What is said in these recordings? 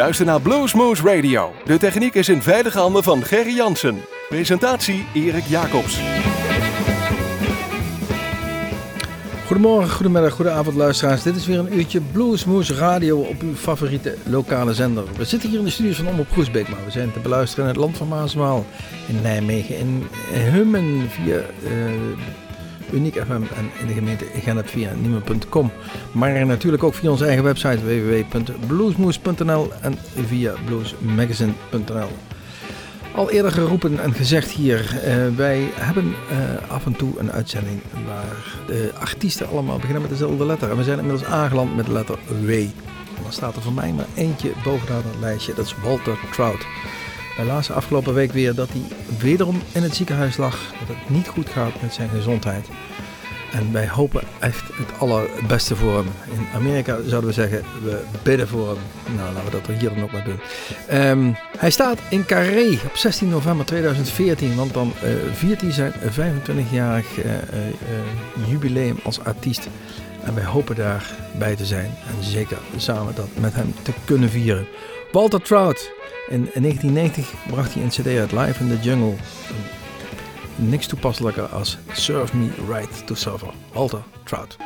luistert naar Bluesmoose Radio. De techniek is in veilige handen van Gerry Jansen. Presentatie Erik Jacobs. Goedemorgen, goedemiddag, goedenavond luisteraars. Dit is weer een uurtje Bluesmoose Radio op uw favoriete lokale zender. We zitten hier in de studios van Omroep Groesbeek, maar we zijn te beluisteren in het land van Maasmaal, in Nijmegen, in Hummen via uh, Uniek FM en in de gemeente Genep via niemen.com. Maar natuurlijk ook via onze eigen website www.bluesmoose.nl en via bluesmagazine.nl. Al eerder geroepen en gezegd hier, uh, wij hebben uh, af en toe een uitzending waar de artiesten allemaal beginnen met dezelfde letter. En we zijn inmiddels aangeland met de letter W. En dan staat er voor mij maar eentje bovenaan het lijstje, dat is Walter Trout. Lazen afgelopen week weer dat hij wederom in het ziekenhuis lag, dat het niet goed gaat met zijn gezondheid. En wij hopen echt het allerbeste voor hem. In Amerika zouden we zeggen, we bidden voor hem. Nou, laten we dat er hier dan ook maar doen. Um, hij staat in Carré op 16 november 2014, want dan uh, viert hij zijn 25-jarig uh, uh, jubileum als artiest. En wij hopen daarbij te zijn en zeker samen dat met hem te kunnen vieren. Walter Trout. In 1990 bracht hij een cd uit Live in the Jungle niks toepasselijker als Serve Me Right to Suffer. Walter Trout.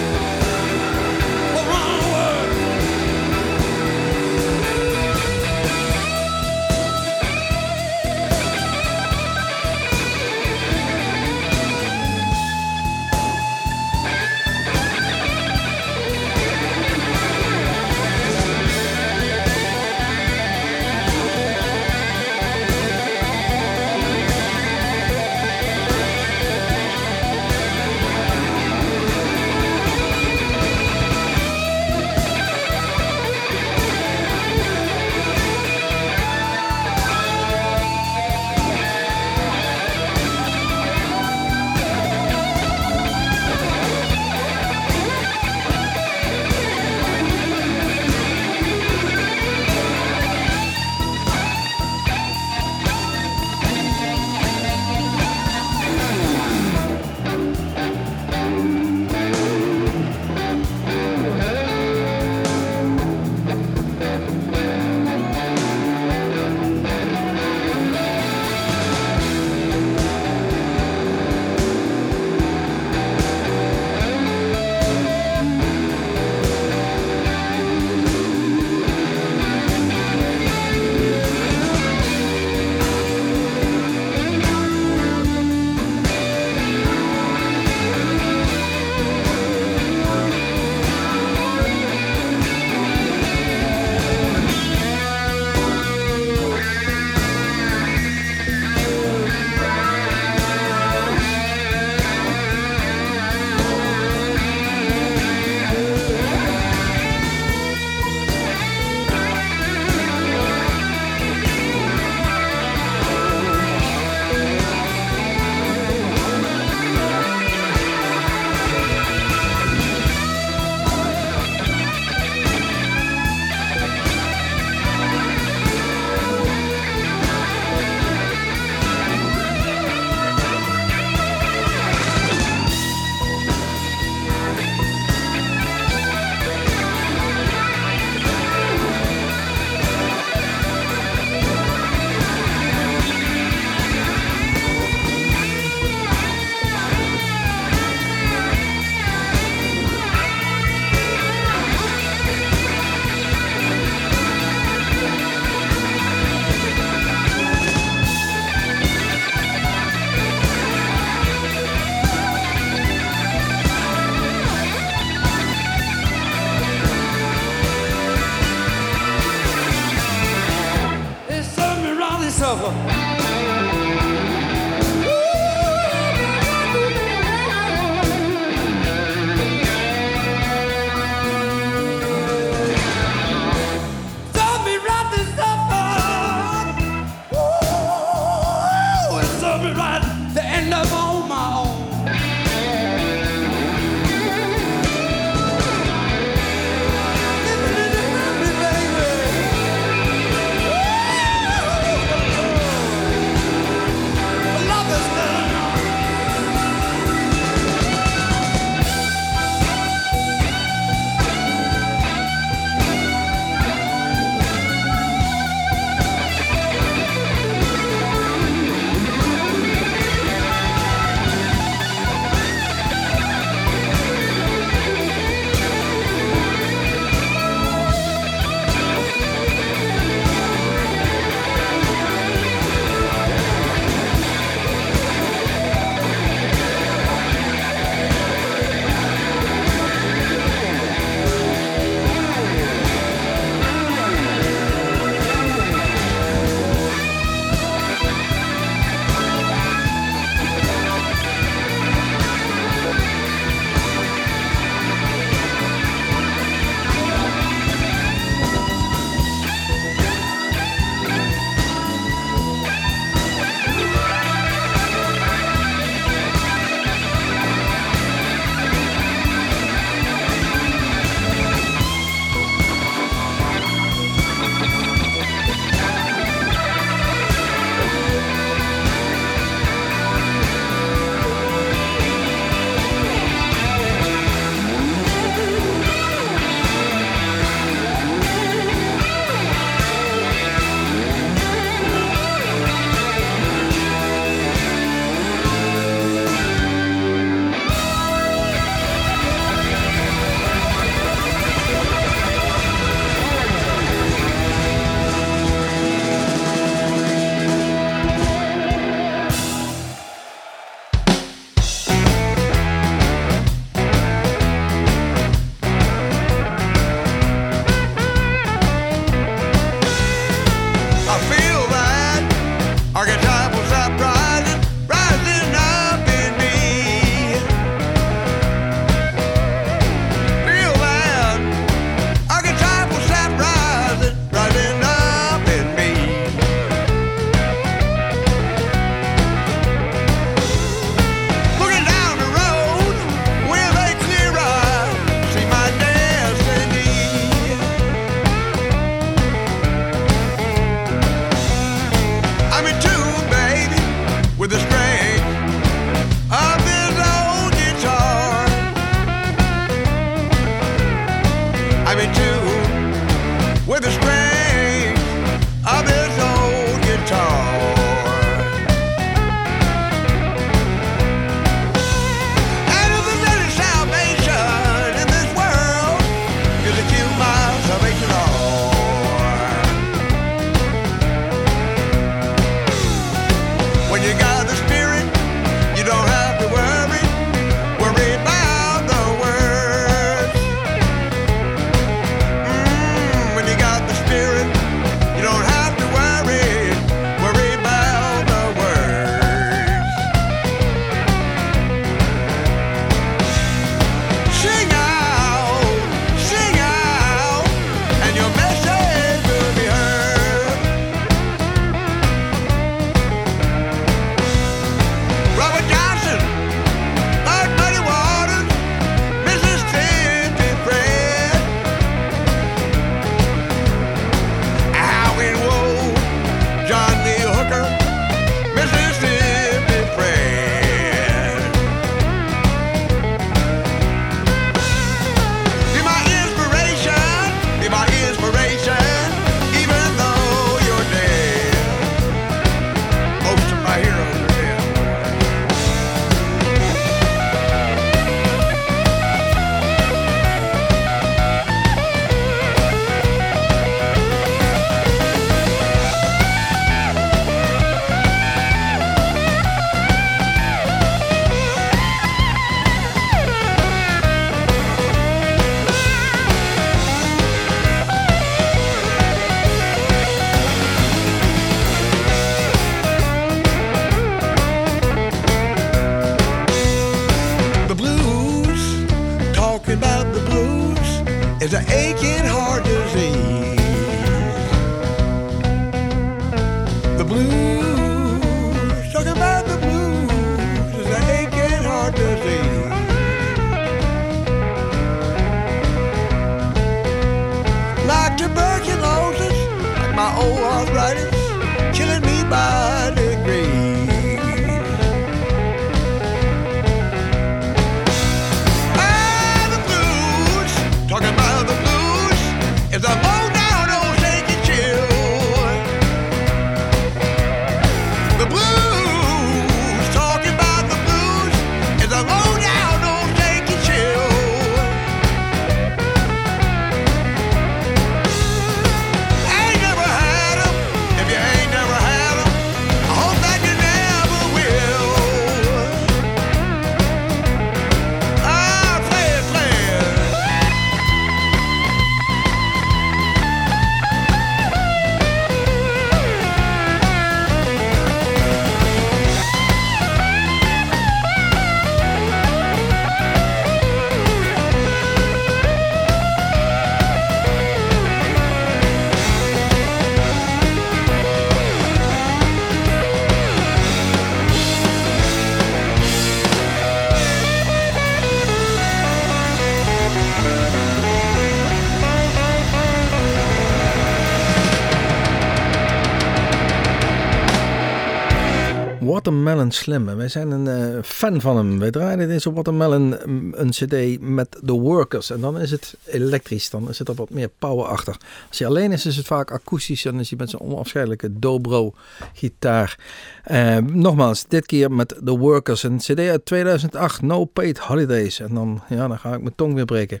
Watermelon Slim. En wij zijn een eh, fan van hem. Wij draaien deze Watermelon mm, een cd met The Workers. En dan is het elektrisch. Dan zit er wat meer power achter. Als hij alleen is, is het vaak akoestisch. En is hij met zijn onafscheidelijke dobro gitaar. Eh, nogmaals, dit keer met The Workers. Een cd uit 2008. No Paid Holidays. En dan, ja, dan ga ik mijn tong weer breken.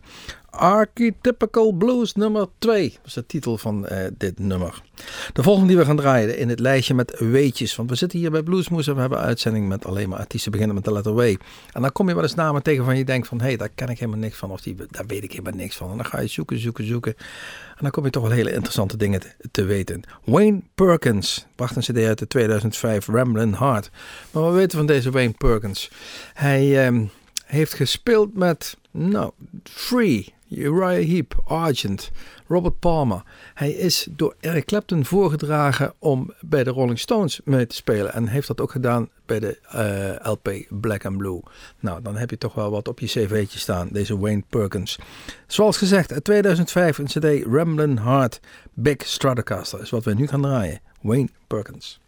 Archetypical Blues nummer 2. Dat is de titel van eh, dit nummer. De volgende die we gaan draaien in het lijstje met weetjes. Want we zitten hier bij Bluesmoes en we hebben uitzending met alleen maar artiesten beginnen met de letter W. En dan kom je wel eens namen tegen van je denkt van... hé, hey, daar ken ik helemaal niks van of die, daar weet ik helemaal niks van. En dan ga je zoeken, zoeken, zoeken. En dan kom je toch wel hele interessante dingen te, te weten. Wayne Perkins. Wacht een cd uit de 2005, Ramblin' Heart. Maar wat weten we van deze Wayne Perkins? Hij ehm, heeft gespeeld met... Nou, Free, Uriah Heep, Argent, Robert Palmer. Hij is door Eric Clapton voorgedragen om bij de Rolling Stones mee te spelen. En heeft dat ook gedaan bij de eh, LP Black and Blue. Nou, dan heb je toch wel wat op je cv'tje staan, deze Wayne Perkins. Zoals gezegd, uit 2005 een cd Ramblin' Heart Big Stratocaster is wat we nu gaan draaien. Wayne Perkins.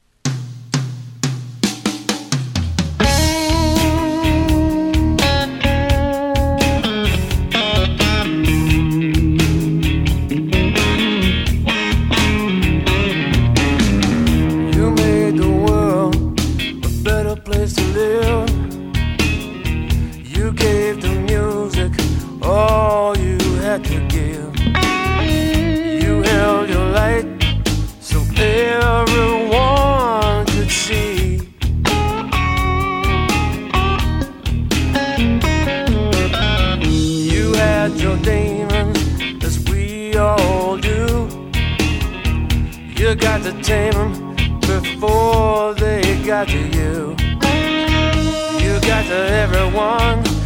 You got to tame them before they got to you. You got to everyone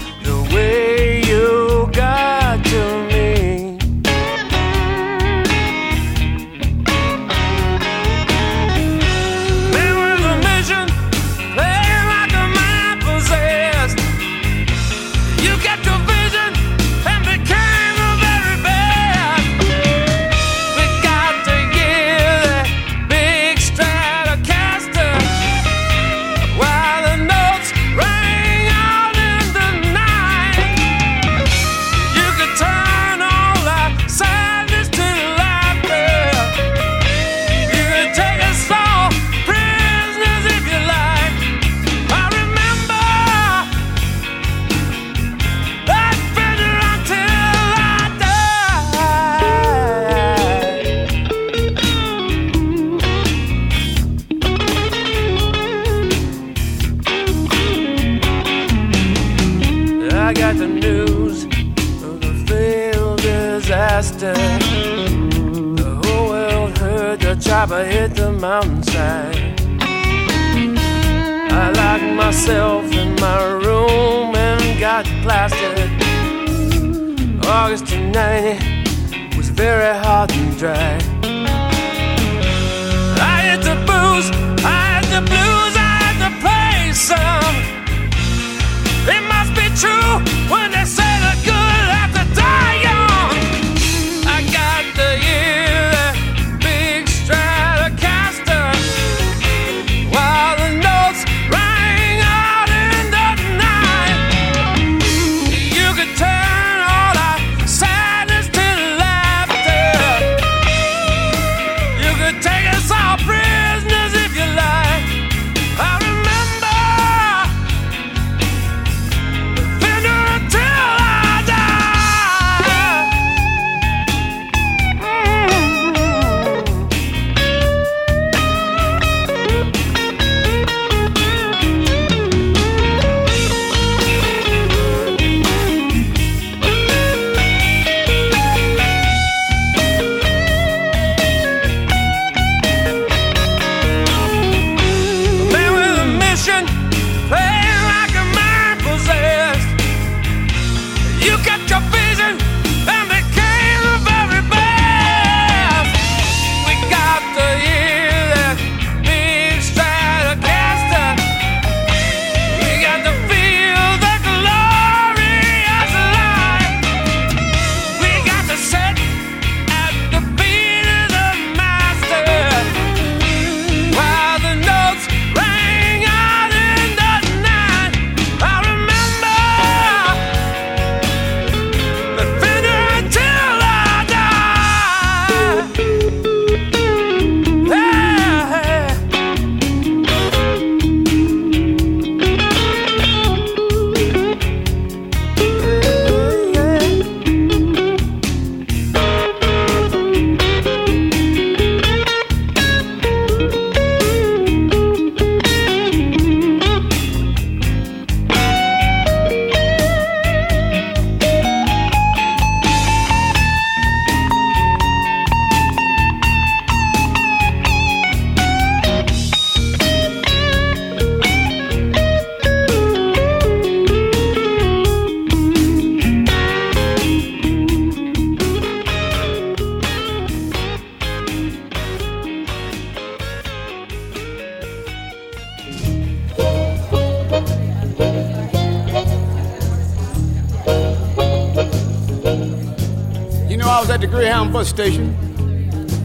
bus station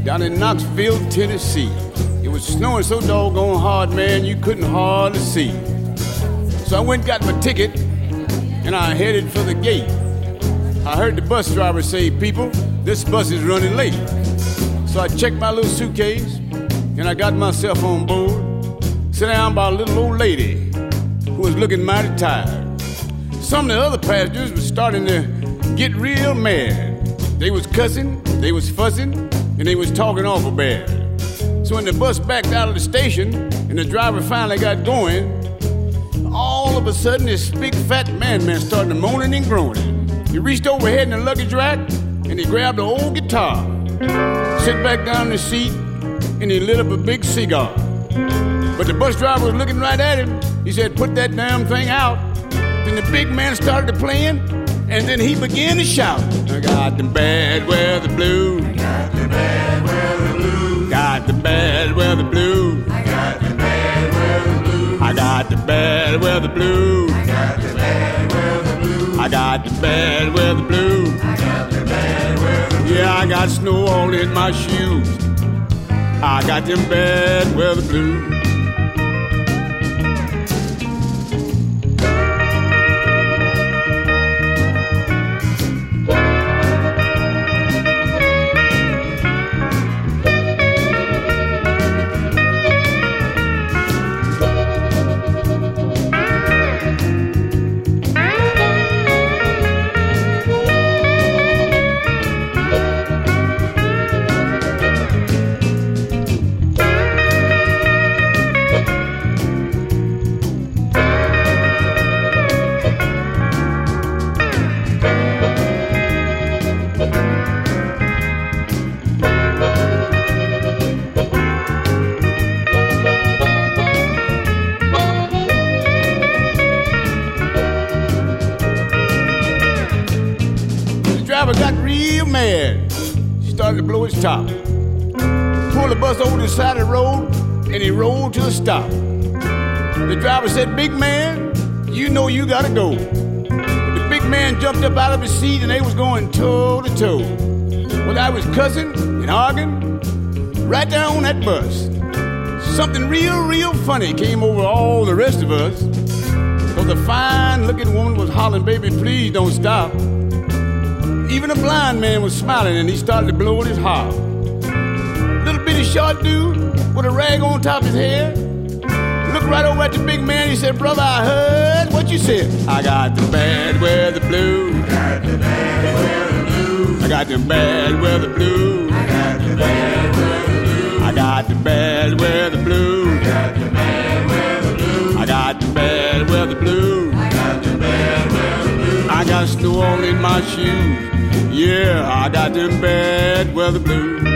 down in Knoxville, Tennessee. It was snowing so doggone hard, man, you couldn't hardly see. So I went got my ticket and I headed for the gate. I heard the bus driver say, People, this bus is running late. So I checked my little suitcase and I got myself on board. Sit down by a little old lady who was looking mighty tired. Some of the other passengers were starting to get real mad. They was cussing, they was fussing, and they was talking awful bad. So when the bus backed out of the station and the driver finally got going, all of a sudden this big fat man man started to moaning and groaning. He reached overhead in the luggage rack and he grabbed an old guitar, sit back down in the seat, and he lit up a big cigar. But the bus driver was looking right at him. He said, Put that damn thing out. Then the big man started to playing, and then he began to shout, I got the bad weather weather blues. Got the bad weather blues. I got the bad weather blues. I got the bad weather blues. I got the bad weather blues. I got the bad weather blues. I got the bad weather Yeah, I got snow all in my shoes. I got them bad weather blues. Top. Pulled the bus over the side of the road, and he rolled to a stop. The driver said, Big man, you know you gotta go. The big man jumped up out of his seat, and they was going toe to toe. Well, I was cussing and arguing right there on that bus. Something real, real funny came over all the rest of us. Cause a fine looking woman was hollering, baby, please don't stop. Even a blind man was smiling and he started to blow his harp. Little bitty short dude with a rag on top of his head looked right over at the big man. He said, Brother, I heard what you said. I got the bad weather blue. I got the bad weather blue. I got the bad weather blue. I got the bad weather blue. I got the bad weather blue. I got the bad weather the blue. I got snow all in my shoes. Yeah, I got them bad weather blues.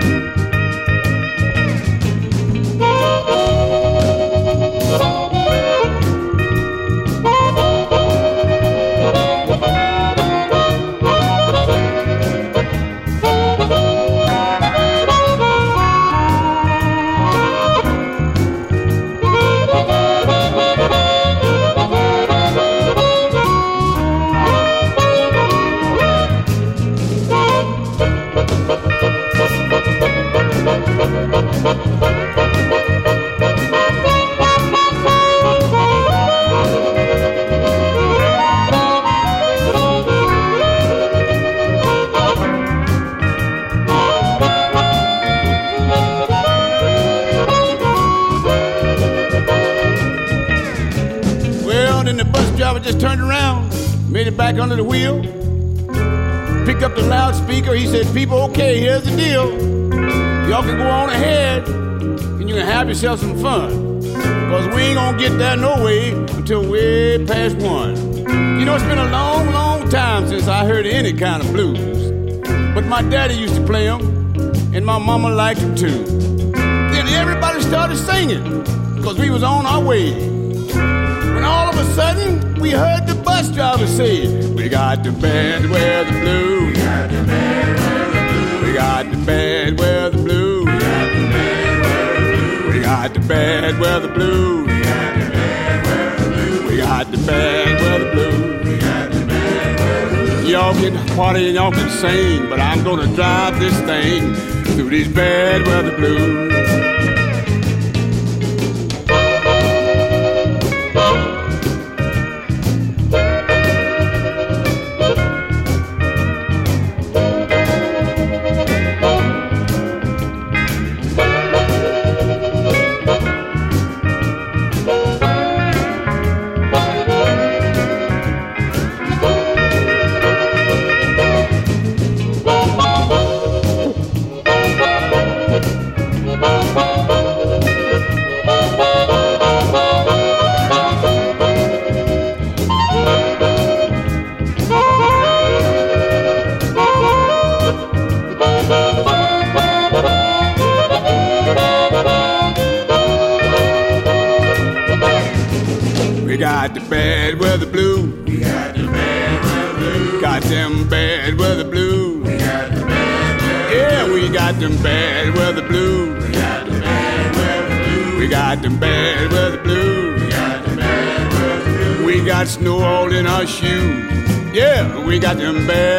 Mama liked them too. Then everybody started singing, because we was on our way. When all of a sudden we heard the bus driver say, We got the. We got the blues. We got the. We got the blues. We got the bad weather blues. We got the bad weather blues. We got the bad weather blues. Y'all can party and y'all can sing, but I'm gonna drive this thing through these bad weather blues. in bed.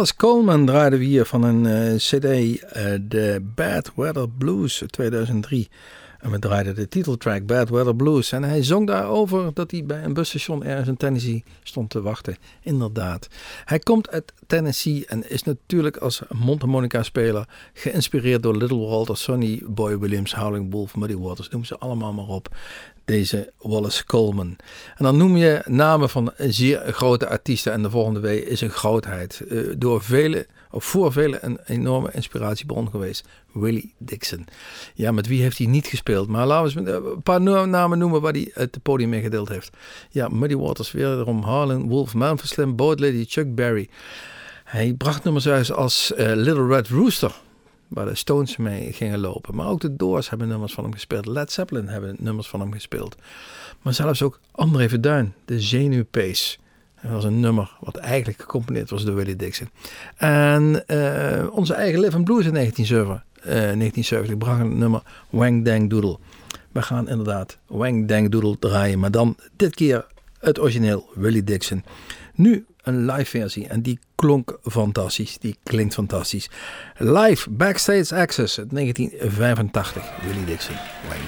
Wallace Coleman draaiden we hier van een eh, cd, eh, de Bad Weather Blues uit 2003. En we draaiden de titeltrack Bad Weather Blues. En hij zong daarover dat hij bij een busstation ergens in Tennessee stond te wachten. Inderdaad. Hij komt uit Tennessee en is natuurlijk als mondharmonica-speler geïnspireerd door Little Walter, Sonny Boy Williams, Howling Wolf, Muddy Waters, noem ze allemaal maar op. Deze Wallace Coleman. En dan noem je namen van zeer grote artiesten. En de volgende week is een grootheid. Eh, door vele, of voor velen een enorme inspiratiebron geweest. Willie Dixon. Ja, met wie heeft hij niet gespeeld? Maar laten we eens een paar namen noemen waar hij het podium mee gedeeld heeft. Ja, Muddy Waters, wederom Harlan Wolf, Memphis Slim, Boyd Lady, Chuck Berry. Hij bracht nummers uit als eh, Little Red Rooster, waar de Stones mee gingen lopen. Maar ook de Doors hebben nummers van hem gespeeld. Led Zeppelin hebben nummers van hem gespeeld. Maar zelfs ook André Verduin, de Zenuwpace. Dat was een nummer wat eigenlijk gecomponeerd was door Willie Dixon. En eh, onze eigen Live Blues in 1970, eh, 1970 bracht een nummer Wang Dang Doodle. We gaan inderdaad Wang Dang Doodle draaien, maar dan dit keer het origineel Willie Dixon. Nu een live versie. En die klonk fantastisch, die klinkt fantastisch. Live Backstage Access uit 1985, Willie Dixon, Wang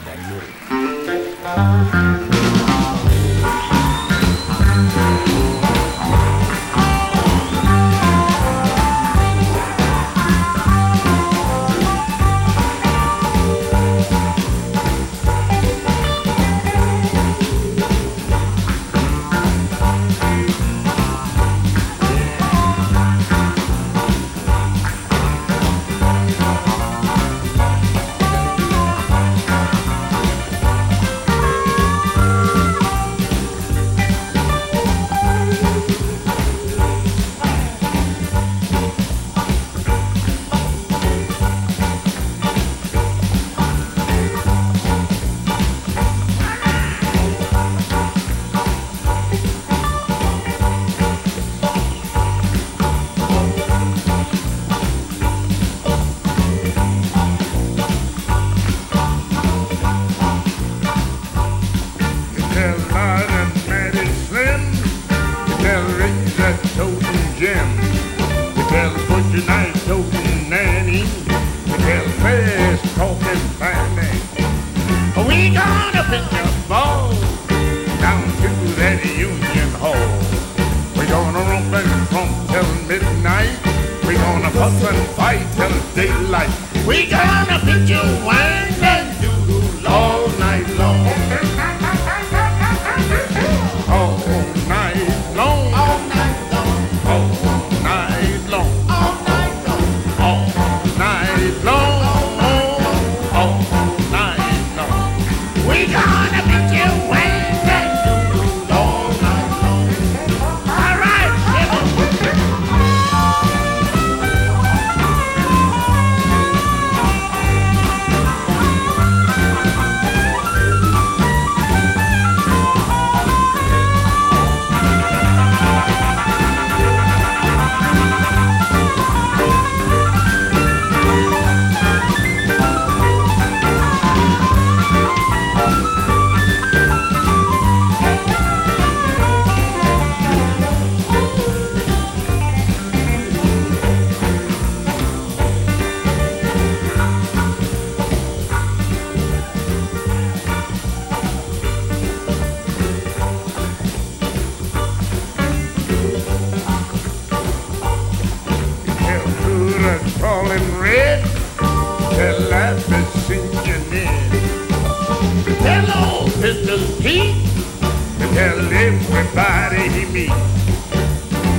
meets.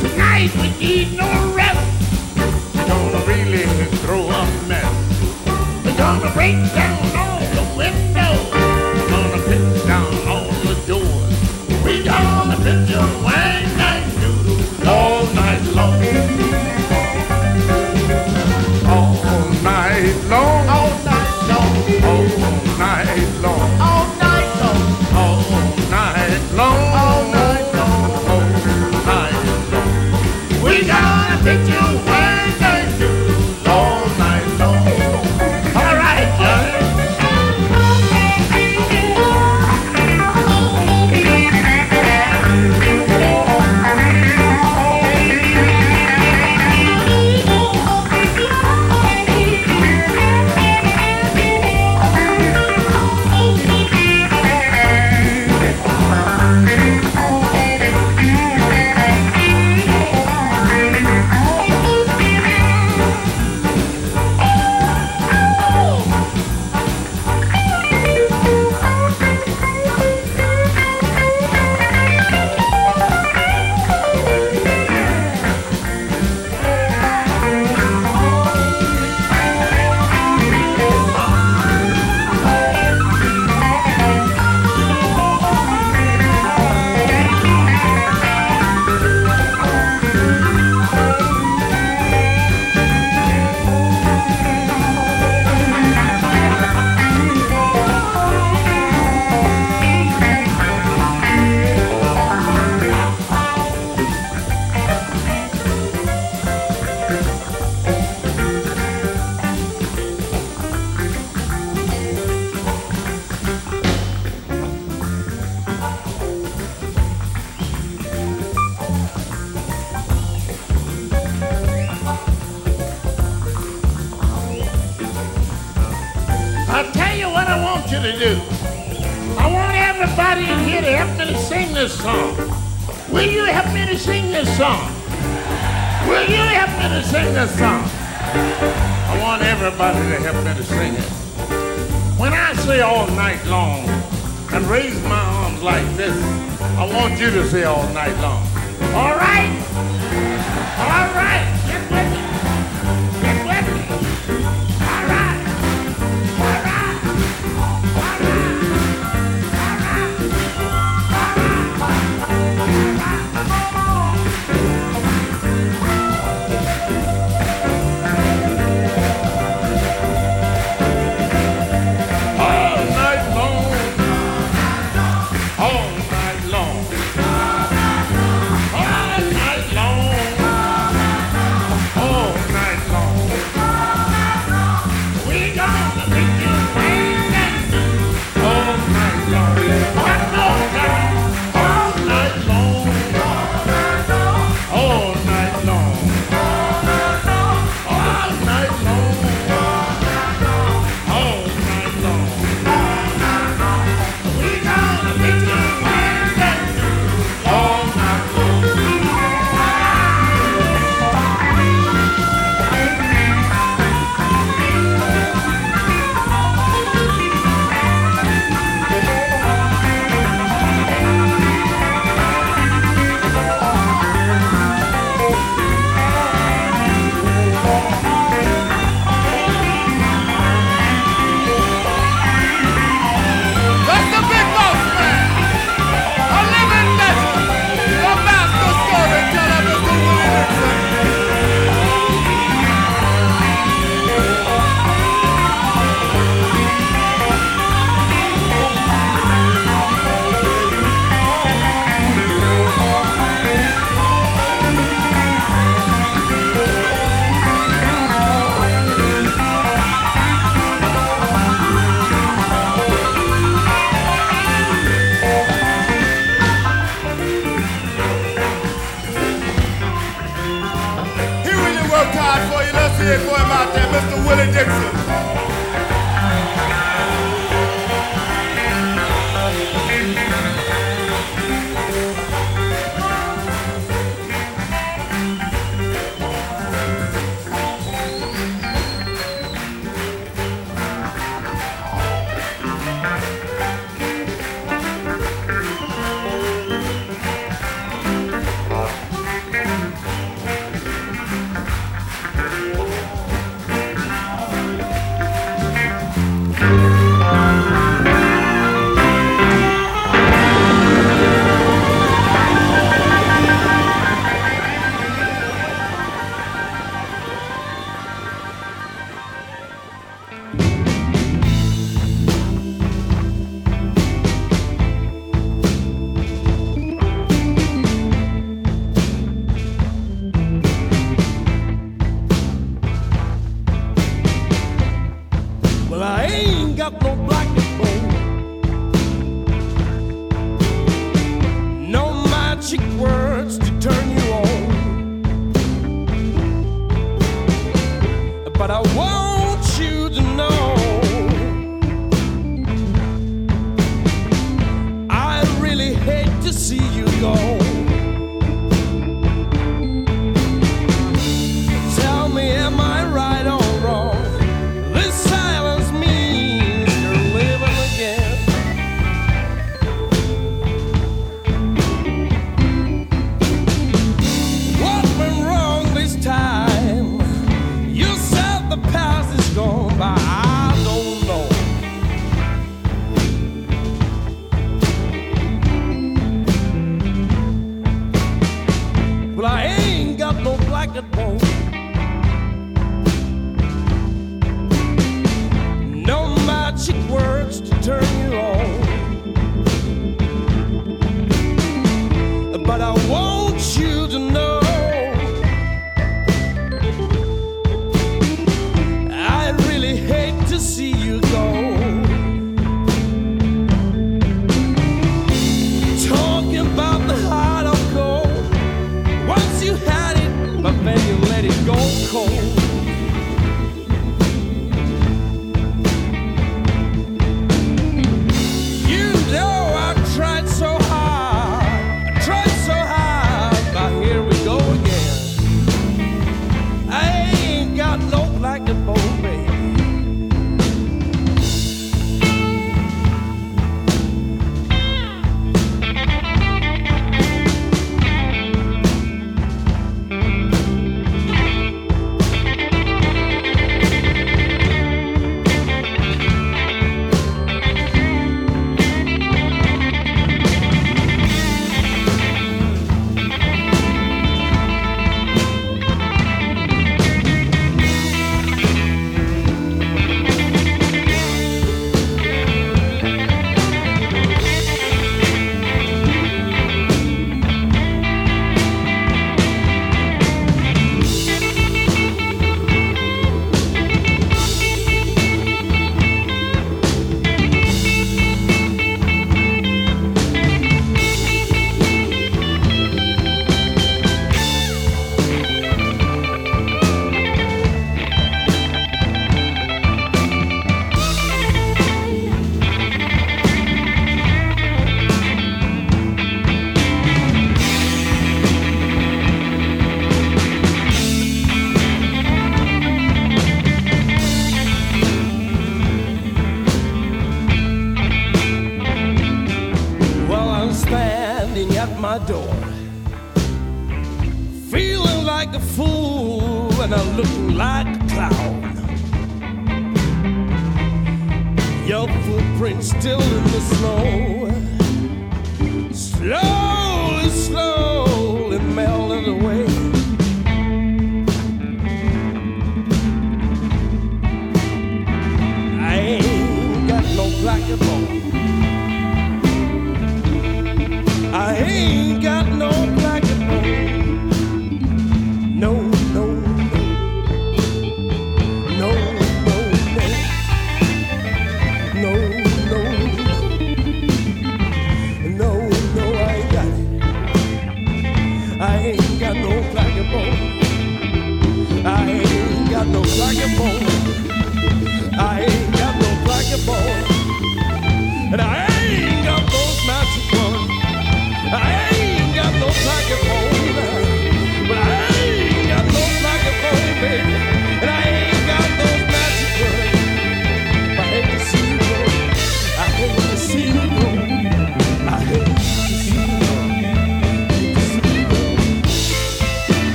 Tonight we need no rest. We're gonna really throw a mess. We're gonna break down to do. I want everybody in here to help me to sing this song. Will you help me to sing this song? Will you help me to sing this song? I want everybody to help me to sing it. When I say all night long and raise my arms like this, I want you to say all night long. All right? All right.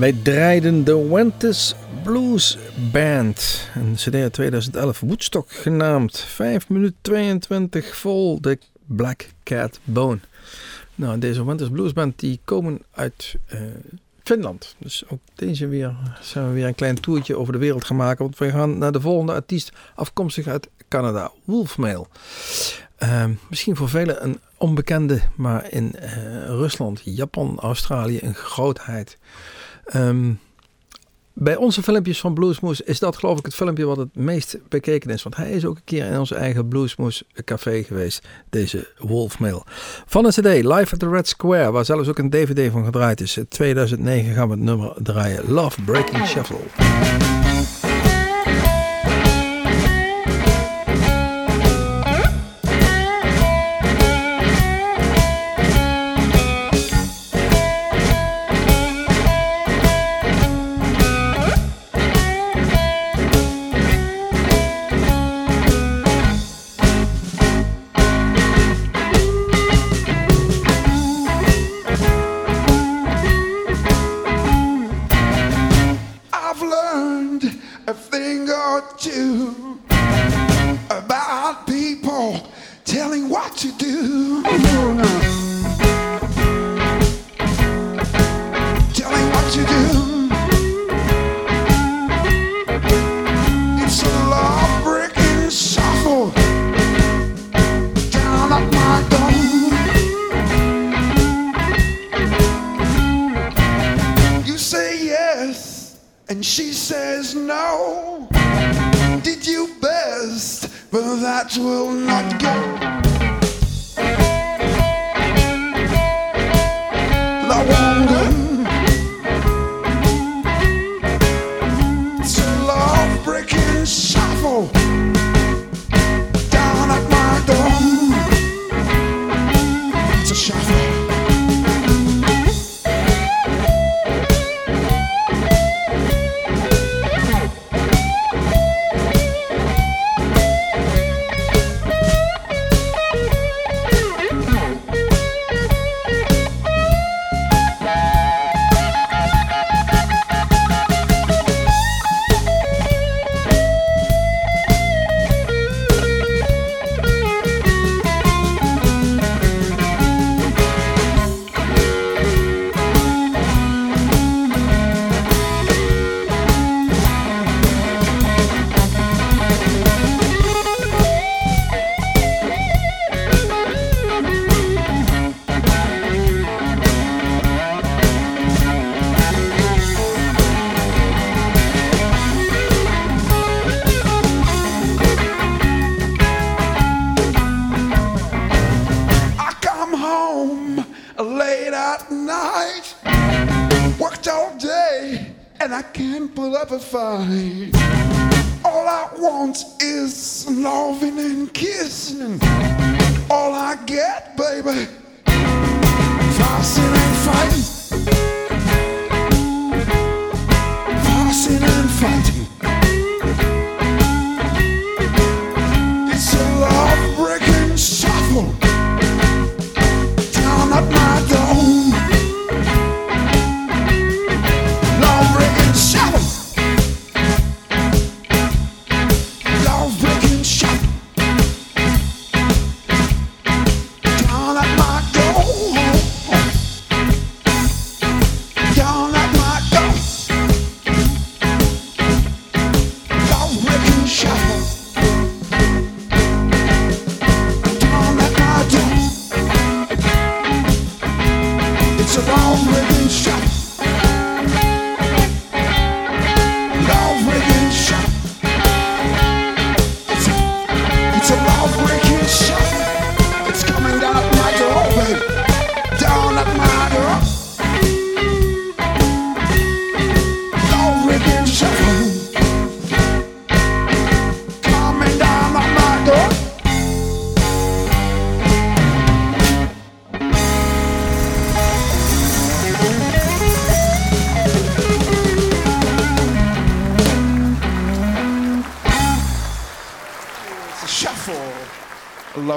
Wij draaiden de Wentes Blues Band. Een CD uit 2011, Woodstock genaamd. 5 minuten 22 vol de Black Cat Bone. Nou, deze Wentes Blues Band die komen uit eh, Finland. Dus ook deze weer zijn we weer een klein toertje over de wereld gaan maken. Want we gaan naar de volgende artiest afkomstig uit Canada, Wolfmail. Eh, misschien voor velen een onbekende, maar in eh, Rusland, Japan, Australië een grootheid. Ehm, bij onze filmpjes van Bluesmoes is dat geloof ik het filmpje wat het meest bekeken is. Want hij is ook een keer in onze eigen Bluesmoes café geweest, deze Wolfmail. Van een cd, Live at the Red Square, waar zelfs ook een dvd van gedraaid is. In 2009 gaan we het nummer draaien, Love Breaking Shuffle.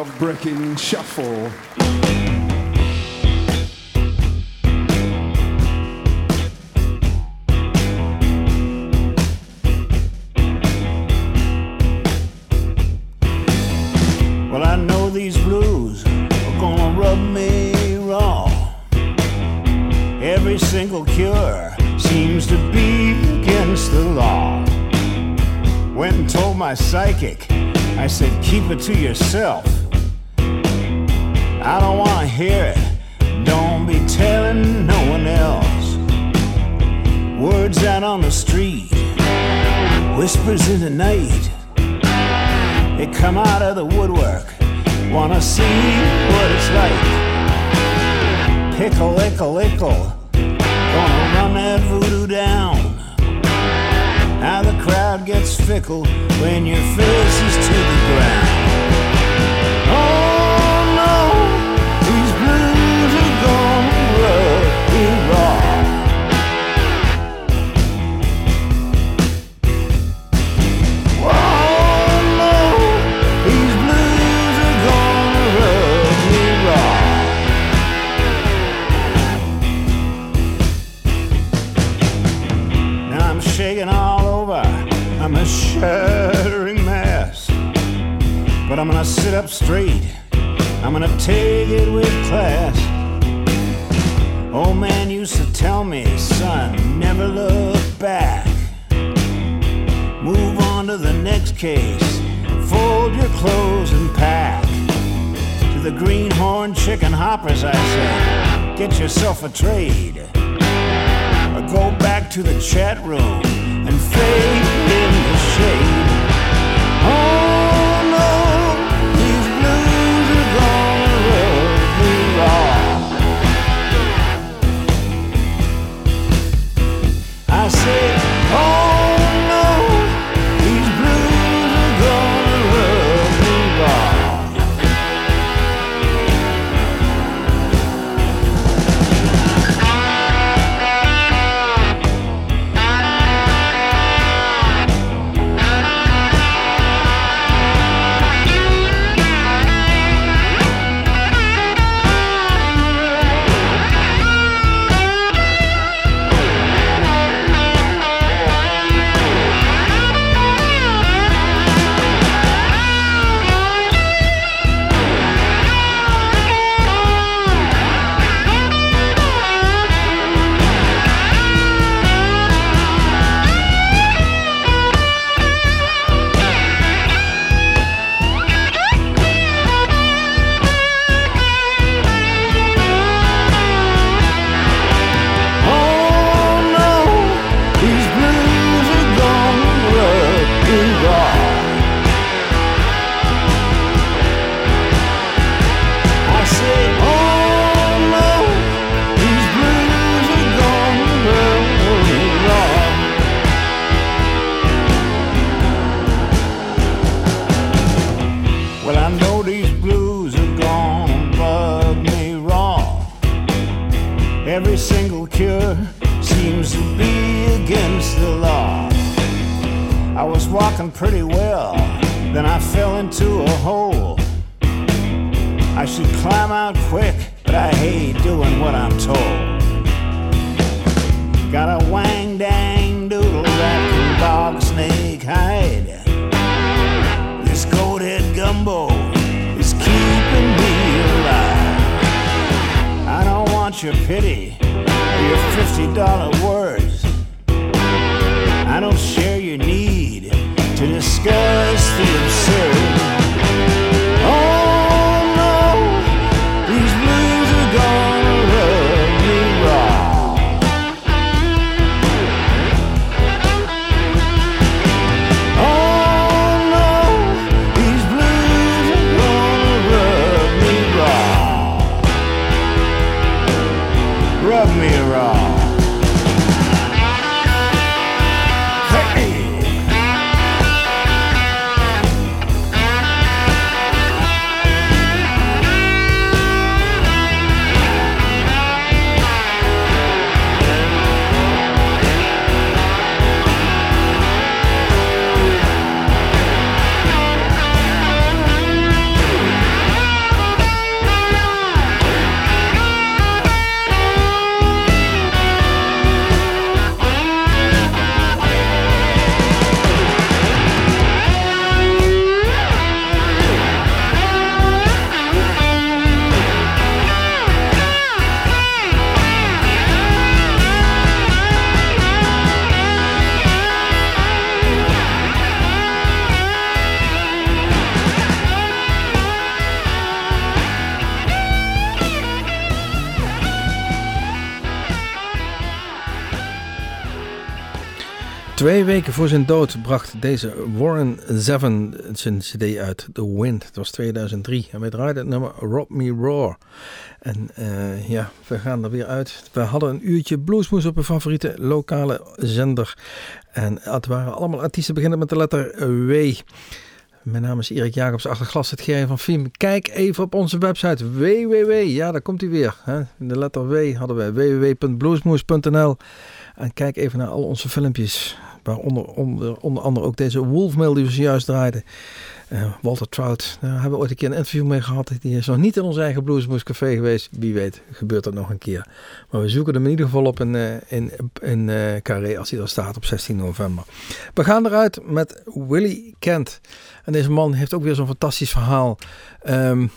A love breaking shuffle. Well, I know these blues are gonna rub me raw. Every single cure seems to be against the law. Went and told my psychic, I said, keep it to yourself. Whispers in the night. They come out of the woodwork, wanna see what it's like. Pickle, ickle, ickle, gonna run that voodoo down. How the crowd gets fickle when your face is to the ground. Oh no, these blues are gonna rub me raw. Shuddering mess. But I'm gonna sit up straight, I'm gonna take it with class. Old man used to tell me, son, never look back. Move on to the next case. Fold your clothes and pack. To the greenhorn chicken hoppers, I say, get yourself a trade. Or go back to the chat room and fade in cure seems to be against the law. I was walking pretty well, then I fell into a hole. I should climb out quick, but I hate doing what I'm told. Got a wang dang doodle that can dog snake hide. This goat head gumbo is keeping me alive. I don't want your pity your fifty dollar words. I don't share your need to discuss the absurd. Twee weken voor zijn dood bracht deze Warren Zevon zijn cd uit, The Wind. Het was 2003 en wij draaiden het nummer Rob Me Roar. En eh, ja, we gaan er weer uit. We hadden een uurtje bluesmoes op een favoriete lokale zender. En het waren allemaal artiesten beginnen met de letter W. Mijn naam is Erik Jacobs, achter glas het Gerry van Fiem. Kijk even op onze website www. Ja, daar komt hij weer. Hè? De letter W hadden wij www.bluesmoes.nl. En kijk even naar al onze filmpjes. Waaronder onder, onder andere ook deze Wolfmail die we zojuist draaiden. Eh, Walter Trout, daar hebben we ooit een keer een interview mee gehad. Die is nog niet in ons eigen Bluesmoes Café geweest. Wie weet gebeurt dat nog een keer. Maar we zoeken hem in ieder geval op in, eh, in, in eh, Carré als hij er staat op 16 november. We gaan eruit met Willie Kent. En deze man heeft ook weer zo'n fantastisch verhaal. Ehm,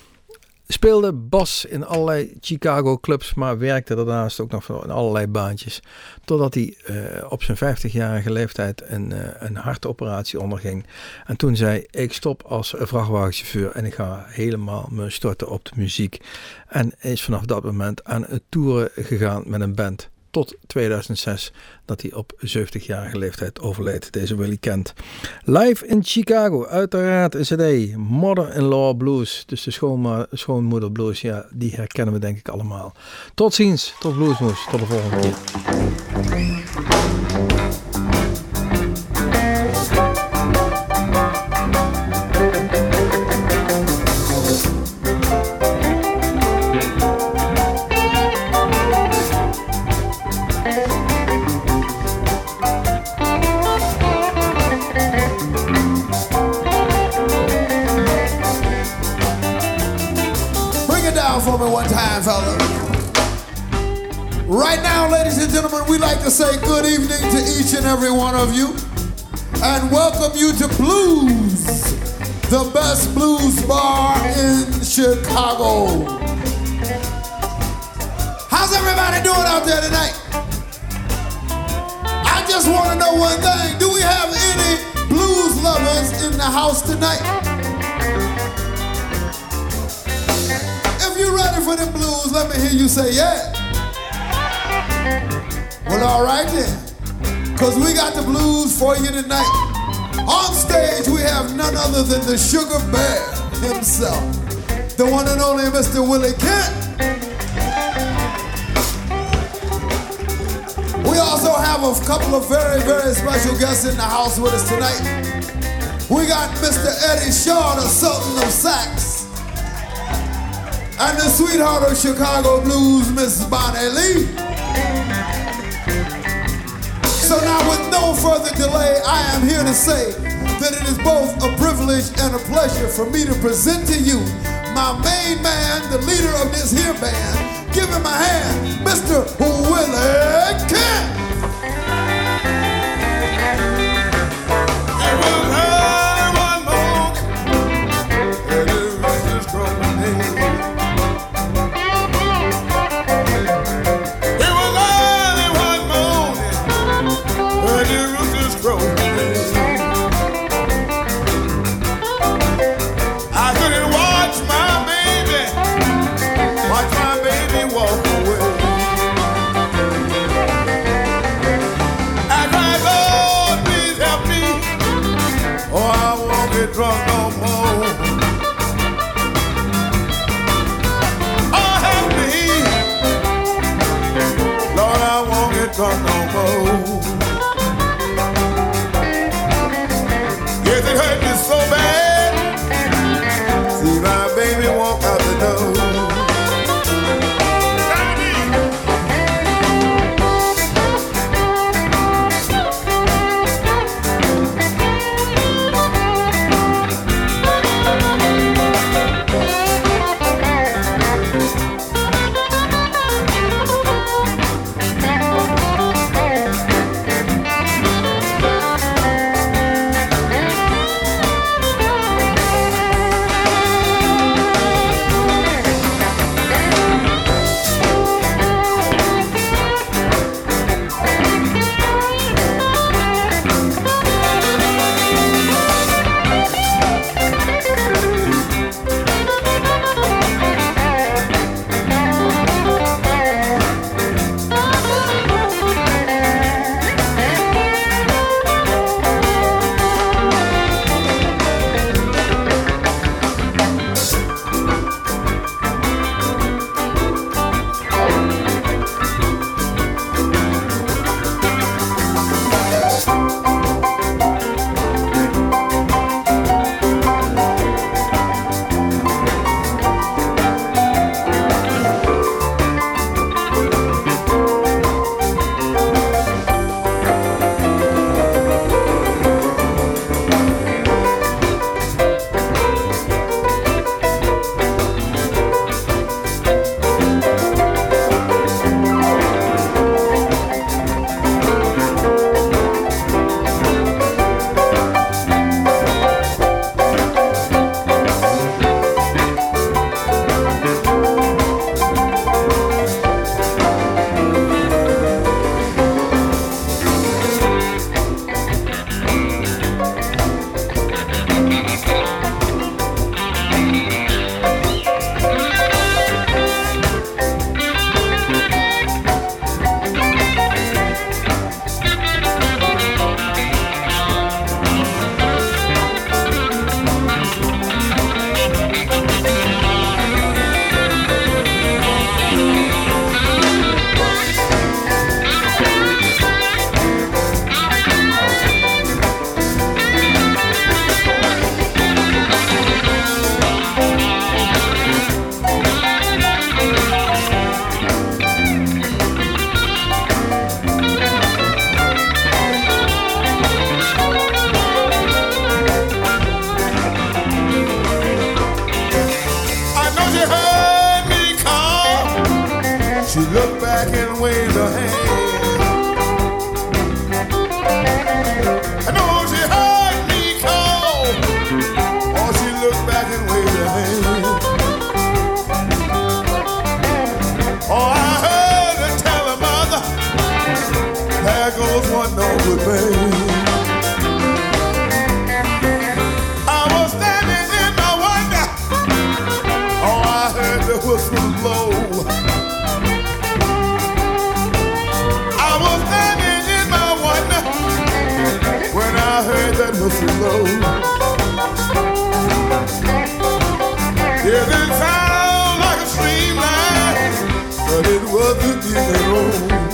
speelde bas in allerlei Chicago clubs, maar werkte daarnaast ook nog in allerlei baantjes. Totdat hij eh, op zijn 50-jarige leeftijd een, eh, een hartoperatie onderging. En toen zei ik stop als vrachtwagenchauffeur en ik ga helemaal me storten op de muziek. En is vanaf dat moment aan het toeren gegaan met een band. Tot 2006, dat hij op 70-jarige leeftijd overleed. Deze Willie Kent. Live in Chicago, uiteraard een CD. Mother-in-Law Blues. Dus de schoonma schoonmoeder blues. Ja, die herkennen we denk ik allemaal. Tot ziens, tot Bluesmoes. Tot de volgende keer. Ladies and gentlemen, we like to say good evening to each and every one of you and welcome you to Blues, the best blues bar in Chicago. How's everybody doing out there tonight? I just want to know one thing. Do we have any blues lovers in the house tonight? If you're ready for the blues, let me hear you say yeah. Well, all right then. Because we got the blues for you tonight. On stage, we have none other than the Sugar Bear himself, the one and only Mr. Willie Kent. We also have a couple of very, very special guests in the house with us tonight. We got Mr. Eddie Shaw, the Sultan of Sax, and the sweetheart of Chicago blues, Miss Bonnie Lee. So now, with no further delay, I am here to say that it is both a privilege and a pleasure for me to present to you my main man, the leader of this here band. Give him a hand, Mr. Willie Kent. Yeah, it sounds like a streamline, but it wasn't even old.